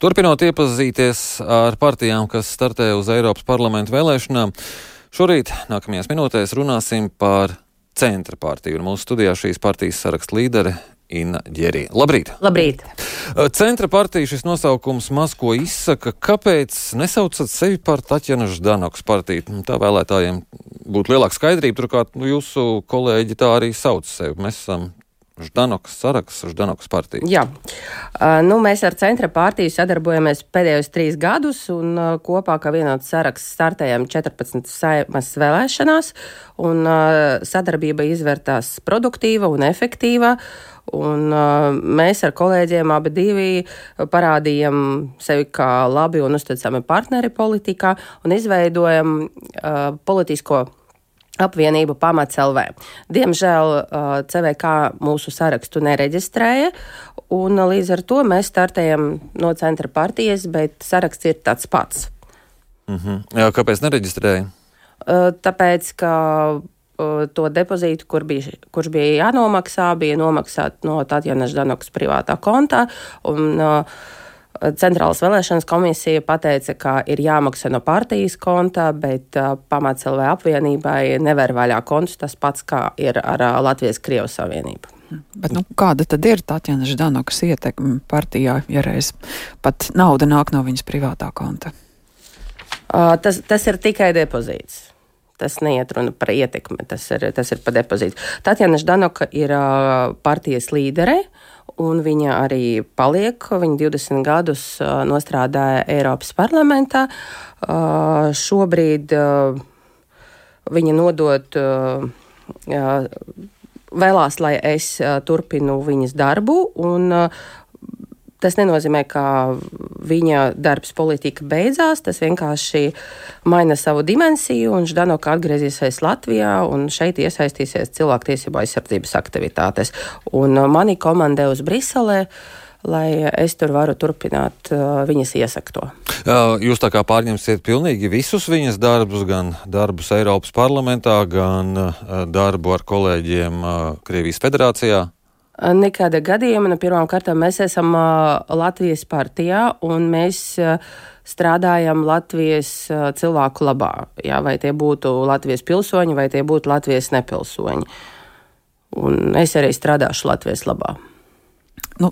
Turpinot iepazīties ar partijām, kas startē uz Eiropas parlamentu vēlēšanām, šorīt, nākamajās minūtēs, runāsim par centra partiju. Un mūsu studijā šīs partijas saraksta līdere Inna Ģerija. Labrīt! Labrīt! Centra partija šis nosaukums maz ko izsaka. Kāpēc nesaucat sevi par Taķena Ždanoks partiju? Nu, tā vēlētājiem būtu lielāka skaidrība. Turklāt nu, jūsu kolēģi tā arī sauc sevi. Mēs esam Ždanoks saraksts, Ždanoks partija. Jā, uh, nu, mēs ar centra partiju sadarbojamies pēdējos trīs gadus, un uh, kopā kā vienots saraksts startējam 14 saimas vēlēšanās, un uh, sadarbība izvērtās produktīva un efektīva. Un, uh, mēs ar kolēģiem abi divi parādījām sevi kā labi un uzticami partneri politikā un izveidojam uh, politisko apvienību pamats LV. Diemžēl CVK mūsu sarakstu nereģistrēja, un līdz ar to mēs startējam no centra partijas, bet saraksts ir tāds pats. Mm -hmm. Jā, kāpēc nereģistrēja? Tāpēc, ka to depozītu, kur bija, kurš bija jānomaksā, bija nomaksāta no Tatjanas Danokas privātā kontā. Un, uh, Centrālas vēlēšanas komisija pateica, ka ir jāmaksā no partijas konta, bet uh, pamats LV apvienībai nevar vaļā kontus tas pats, kā ir ar uh, Latvijas Krievijas Savienību. Bet, nu, kāda tad ir Tatjana Ždanokas ietekme partijā, ja reiz pat nauda nāk no viņas privātā konta? Uh, tas, tas ir tikai depozīts. Tas neiet runa par ietekmi, tas ir, tas ir par depozītu. Tatjana Ždanoka ir uh, partijas līdere. Uh, un viņa arī paliek. Viņa 20 gadus nostrādāja Eiropas parlamentā. Šobrīd viņa nodot vēlās, lai es turpinu viņas darbu, un Tas nenozīmē, ka viņa darbs politika beidzās. Tas vienkārši maina savu dimensiju, un Ždanoka atgriezīsies Latvijā un šeit iesaistīsies cilvēktiesību aizsardzības aktivitātēs. Un mani komandē uz Briselē lai es tur varu turpināt uh, viņas iesakto. Jūs tā kā pārņemsiet pilnīgi visus viņas darbus, gan darbus Eiropas parlamentā, gan uh, darbu ar kolēģiem uh, Krievijas federācijā? Nekāda gadījuma. Nu, Pirmkārt, mēs esam Latvijas partijā un mēs strādājam Latvijas cilvēku labā. Jā, vai tie būtu Latvijas pilsoņi, vai tie būtu Latvijas nepilsoņi. Un es arī strādāšu Latvijas labā. Nu,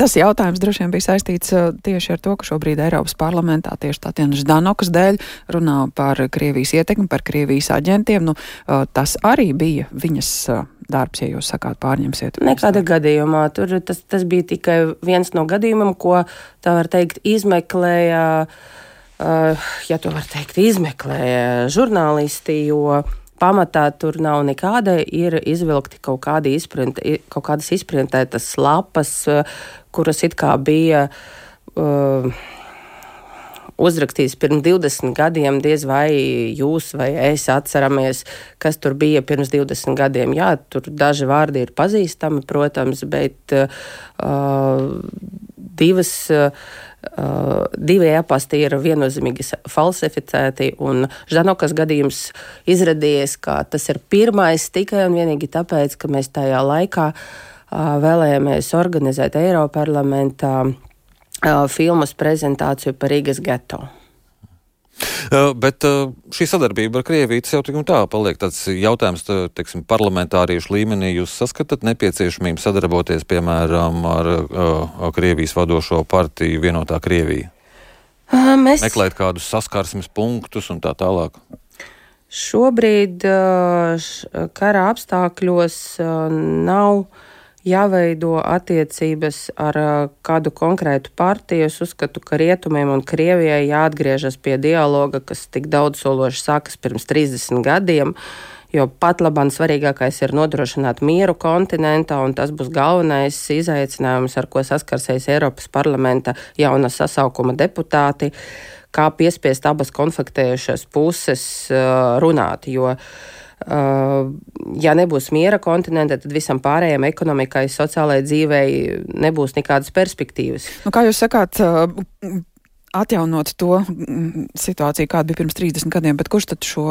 Tas jautājums droši vien bija saistīts uh, tieši ar to, ka šobrīd Eiropas parlamentā tieši Tatjana Ždanokas dēļ runā par Krievijas ietekmi, par Krievijas aģentiem. Nu, uh, tas arī bija viņas uh, darbs, ja jūs sakāt, pārņemsiet. Nekāda gadījumā. Tur tas, tas bija tikai viens no gadījumiem, ko tā var teikt izmeklēja. Ja to var teikt, izmeklēja žurnālisti, jo pamatā tur nav nekāda, ir izvilkti kaut, kādi izprinte, kaut kādas izprintētas lapas, kuras it kā bija. Uh, uzrakstīts pirms 20 gadiem, diez vai jūs vai es atceramies, kas tur bija pirms 20 gadiem. Jā, tur daži vārdi ir pazīstami, protams, bet uh, divas. Uh, divi e-pasti ir viennozīmīgi falsificēti, un Žanokas gadījums izrādījās, ka tas ir pirmais tikai un vienīgi tāpēc, ka mēs tajā laikā uh, vēlējāmies organizēt Eiroparlamentā filmas prezentāciju par Rīgas geto. Bet šī sadarbība ar Krieviju jau tik un tā paliek tāds jautājums, teiksim, parlamentāriešu līmenī. Jūs saskatāt nepieciešamību sadarboties, piemēram, ar uh, Krievijas vadošo partiju vienotā Krievija? Mēs... Meklēt kādus saskarsmes punktus un tā tālāk. Šobrīd kara apstākļos nav jāveido attiecības ar kādu konkrētu partiju. Es uzskatu, ka Rietumiem un Krievijai jāatgriežas pie dialoga, kas tik daudz sološi sākas pirms 30 gadiem. Jo pat labāk svarīgākais ir nodrošināt mieru kontinentā, un tas būs galvenais izaicinājums, ar ko saskarsies Eiropas parlamenta jauna sasaukuma deputāti, kā piespiest abas konfliktējušās puses runāt. Jo ja nebūs miera kontinentā, tad visam pārējiem ekonomikai, sociālajai dzīvei nebūs nekādas perspektīvas. Nu, kā jūs sakāt, uh, atjaunot to mm, situāciju, kāda bija pirms 30 gadiem, bet kurš tad šo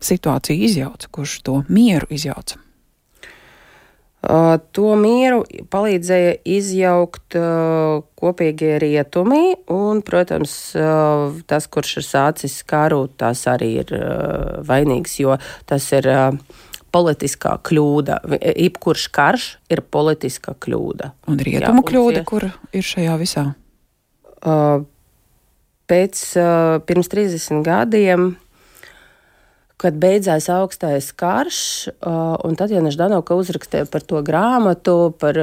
situāciju izjauca, kurš to mieru izjauca? To mieru palīdzēja izjaukt kopīgie rietumi, un, protams, tas, kurš ir sācis karu, tas arī ir vainīgs, jo tas ir politiskā kļūda. Jebkurš karš ir politiska kļūda. Un rietumu Jā, kļūda, kur ir šajā visā? Pēc pirms 30 gadiem kad beidzās augstais karš, un tad Jānis Danoka uzrakstīja par to grāmatu, par,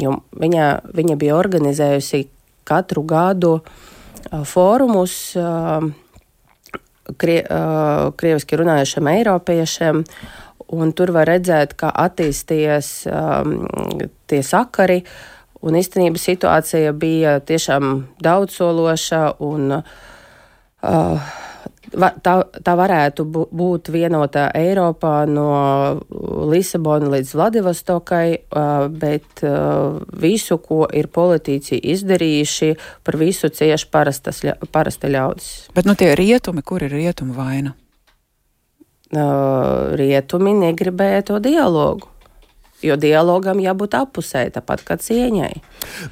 jo viņa, viņa bija organizējusi katru gadu fórumus krie, krieviski runājušiem eiropiešiem, un tur var redzēt, kā attīstījies tie sakari, un īstenībā situācija bija tiešām daudzsološa un uh, tā, tā varētu būt vienotā Eiropā no Lisabona līdz Vladivostokai, bet visu, ko ir politiķi izdarījuši, par visu cieši parastas, parasta ļaudis. Bet nu tie rietumi, kur ir rietumu vaina? Rietumi negribēja to dialogu. Jo dialogam jābūt apusē, tāpat kā cieņai.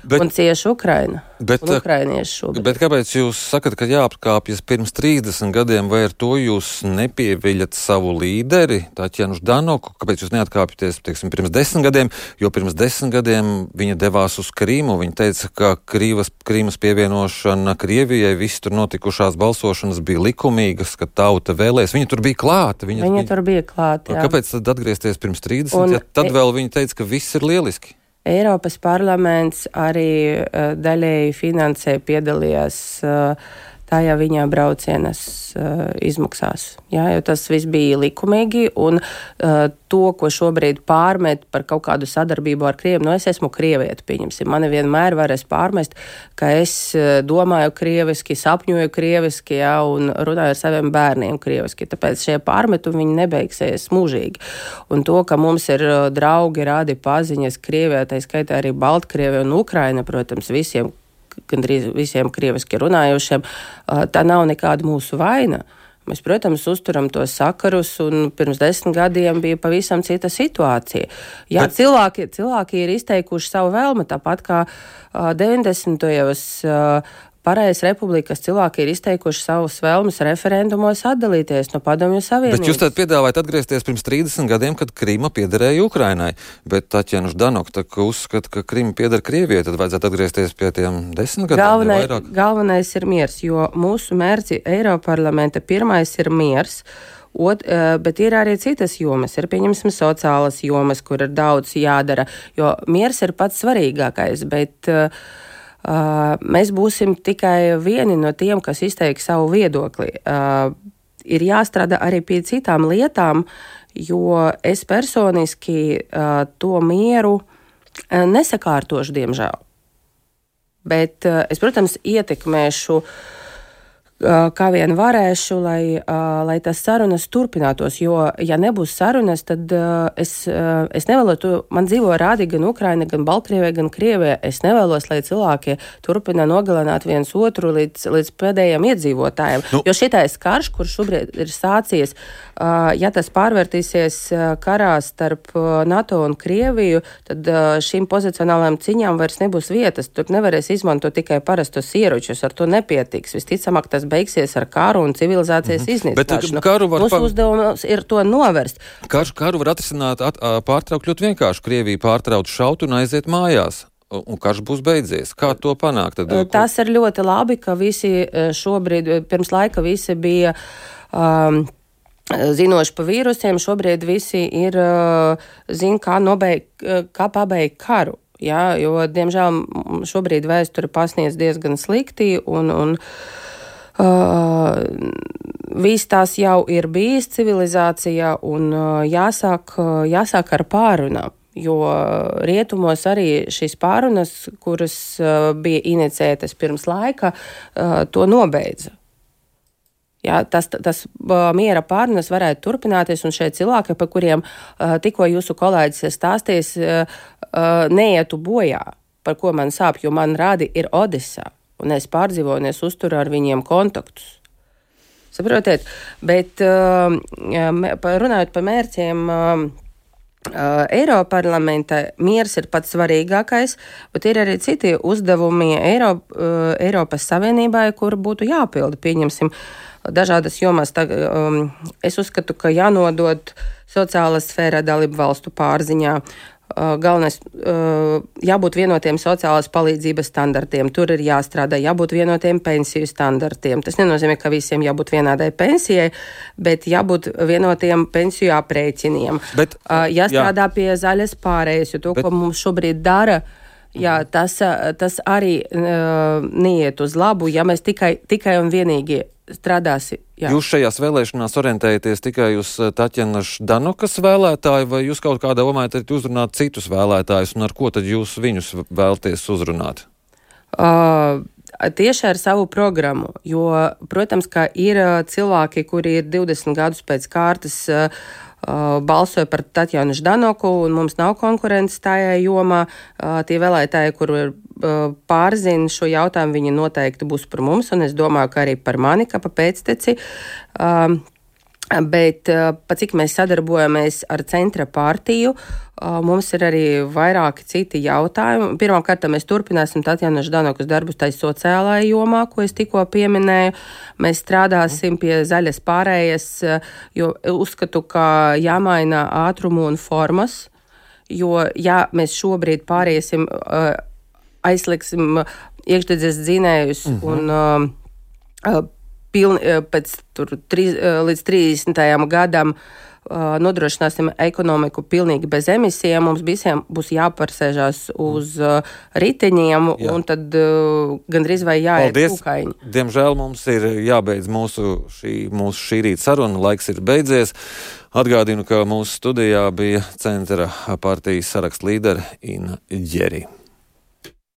Bet, un cieši Ukraina. Bet, šobrīd. Bet kāpēc jūs sakat, ka jāapkāpjas pirms 30 gadiem, vai ar to jūs nepieviļat savu līderi, Tāķienu Ždanoku? Kāpēc jūs neatkāpjaties, teiksim, pirms desmit gadiem? Jo pirms desmit gadiem viņa devās uz Krīmu. Viņa teica, ka Krīvas, Krīmas pievienošana Krievijai, viss tur notikušās balsošanas bija likumīgas, ka tauta vēlēs. Viņa tur bija klāta. Viņa, viņa tur bija klāta. Kāpēc tad atgriezties pirms 30? Un, ja tad vēl viņa teica, ka viss ir lieliski. Eiropas parlaments arī uh, daļēji finansē, piedalījās uh, tajā viņa braucienas uh, izmaksās. Jā, jo tas viss bija likumīgi, un uh, to, ko šobrīd pārmet par kaut kādu sadarbību ar Krieviju, nu es esmu krievieti, pieņemsim. Mani vienmēr varēs pārmest, ka es uh, domāju krieviski, sapņoju krieviski, jā, un runāju ar saviem bērniem krieviski. Tāpēc šie pārmetumi viņi nebeigsies mūžīgi. Un to, ka mums ir draugi, rādi paziņas Krievijā, tā skaitā arī Baltkrievija un Ukraina, protams, visiem gandrīz visiem krieviski runājošiem, tā nav nekāda mūsu vaina. Mēs, protams, uzturam tos sakarus, un pirms desmit gadiem bija pavisam cita situācija. Jā, Bet... cilvēki, cilvēki ir izteikuši savu vēlmu, tāpat kā uh, 90. gados uh, Pārējais republikas cilvēki ir izteikuši savus vēlmes referendumos atdalīties no Padomju Savienības. Bet jūs tad piedāvājat atgriezties pirms 30 gadiem, kad Krīma piederēja Ukrainai. Bet Taķēna Ždanok uzskata, ka Krīma pieder Krievijai, tad vajadzētu atgriezties pie tiem desmit gadiem. Galvenai, galvenais ir miers, jo mūsu mērķi Eiroparlamenta pirmais ir miers. Ot, eh, bet ir arī citas jomas, ir pieņemsim sociālas jomas, kur ir daudz jādara, jo miers ir pats svarīgākais. Bet, Uh, mēs būsim tikai vieni no tiem, kas izteiks savu viedokli. Uh, ir jāstrādā arī pie citām lietām, jo es personiski uh, to mieru nesakārtošu, diemžēl. Bet es, protams, ietekmēšu uh, kā vien varēšu, lai, lai tas sarunas turpinātos. Jo, ja nebūs sarunas, tad es, es nevēlos, man dzīvo rādi gan Ukraina, gan Baltkrievija, gan Krievija. Es nevēlos, lai cilvēki turpina nogalināt viens otru līdz, līdz pēdējiem iedzīvotājiem. Nu. Jo šitais karš, kurš šobrīd ir sācies, ja tas pārvērtīsies karā starp NATO un Krieviju, tad šīm pozicionālajām ciņām vairs nebūs vietas. Tur nevarēs izmantot tikai parastos ieročus, ar to nepietiks. Visticamāk, tas beigsies ar karu un civilizācijas mm -hmm. iznīcināšanu. Karu var Mūsu uzdevums ir to novērst. Karš, karu var atrisināt, at, pārtraukt ļoti vienkārši. Krievija pārtrauc šaut un aiziet mājās. Un karš būs beidzies. Kā to panākt? Tad, Tas ir ļoti labi, ka visi šobrīd, pirms laika visi bija. Um, Zinoši par vīrusiem, šobrīd visi ir, uh, zina, kā, nobeig, kā pabeigt karu. Jā, jo, diemžēl, šobrīd vēsture pasniedz diezgan slikti, un, un Uh, Viss tās jau ir bijis civilizācijā, un uh, jāsāk, uh, jāsāk ar pārunām. Jo rietumos arī šīs pārunas, kuras uh, bija inicētas pirms laika, uh, to nobeidza. Jā, tas tas uh, miera pārunas varētu turpināties, un šie cilvēki, par kuriem uh, tikko jūsu kolēģis stāstīs, uh, uh, neietu bojā, par ko man sāp, jo man rādi ir Odisā un es pārdzīvoju, un es uzturu ar viņiem kontaktus. Saprotiet, bet uh, runājot par mērķiem, uh, Uh, Eiroparlamenta miers ir pats svarīgākais, bet ir arī citi uzdevumi Eiro, uh, Eiropas Savienībai, kur būtu jāpilda. Pieņemsim, dažādas jomās. Tā, um, es uzskatu, ka jānodod sociālā sfēra dalību valstu pārziņā. Uh, galvenais uh, jābūt vienotiem sociālās palīdzības standartiem. Tur ir jāstrādā, jābūt vienotiem pensiju standartiem. Tas nenozīmē, ka visiem jābūt vienādai pensijai, bet jābūt vienotiem pensiju aprēķiniem. Bet, uh, jāstrādā jā. pie zaļas pārējas, jo to, bet, ko mums šobrīd dara, Jā, tas, tas arī uh, neiet uz labu, ja mēs tikai, tikai un vienīgi strādāsim. Jā. Jūs šajās vēlēšanās orientējaties tikai uz eh, Taķenas Danukas vēlētāju, vai jūs kaut kādā domājat uzrunāt citus vēlētājus, un ar ko tad jūs viņus vēlties uzrunāt? Uh, tieši ar savu programmu, jo, protams, ka ir cilvēki, kuri ir 20 gadus pēc kārtas. Uh, Uh, balsoja par Tatjanu Ždanoku, un mums nav konkurences tajā jomā. Uh, tie vēlētāji, kur uh, pārzina šo jautājumu, viņi noteikti būs par mums, un es domāju, ka arī par mani, kā pa pēcteci. Bet pat cik mēs sadarbojamies ar centra partiju, mums ir arī vairāki citi jautājumi. Pirmkārt, mēs turpināsim Tatjana Ždanokas darbus tai sociālajā jomā, ko es tikko pieminēju. Mēs strādāsim pie zaļas pārējas, jo uzskatu, ka jāmaina ātrumu un formas, jo ja mēs šobrīd pāriesim, aizliksim iekšdedzes dzinējus mm -hmm. un pilni, eh, pēc tur, tri, eh, līdz 30. gadam uh, nodrošināsim ekonomiku pilnīgi bez emisijām, mums visiem būs jāparsēžās uz riteņiem, Jā. un tad gandrīz vai jāiet kukaiņi. Diemžēl mums ir jābeidz mūsu šī, mūsu šī rīta saruna, laiks ir beidzies. Atgādinu, ka mūsu studijā bija centra partijas saraksta līdere Ina Ģeri.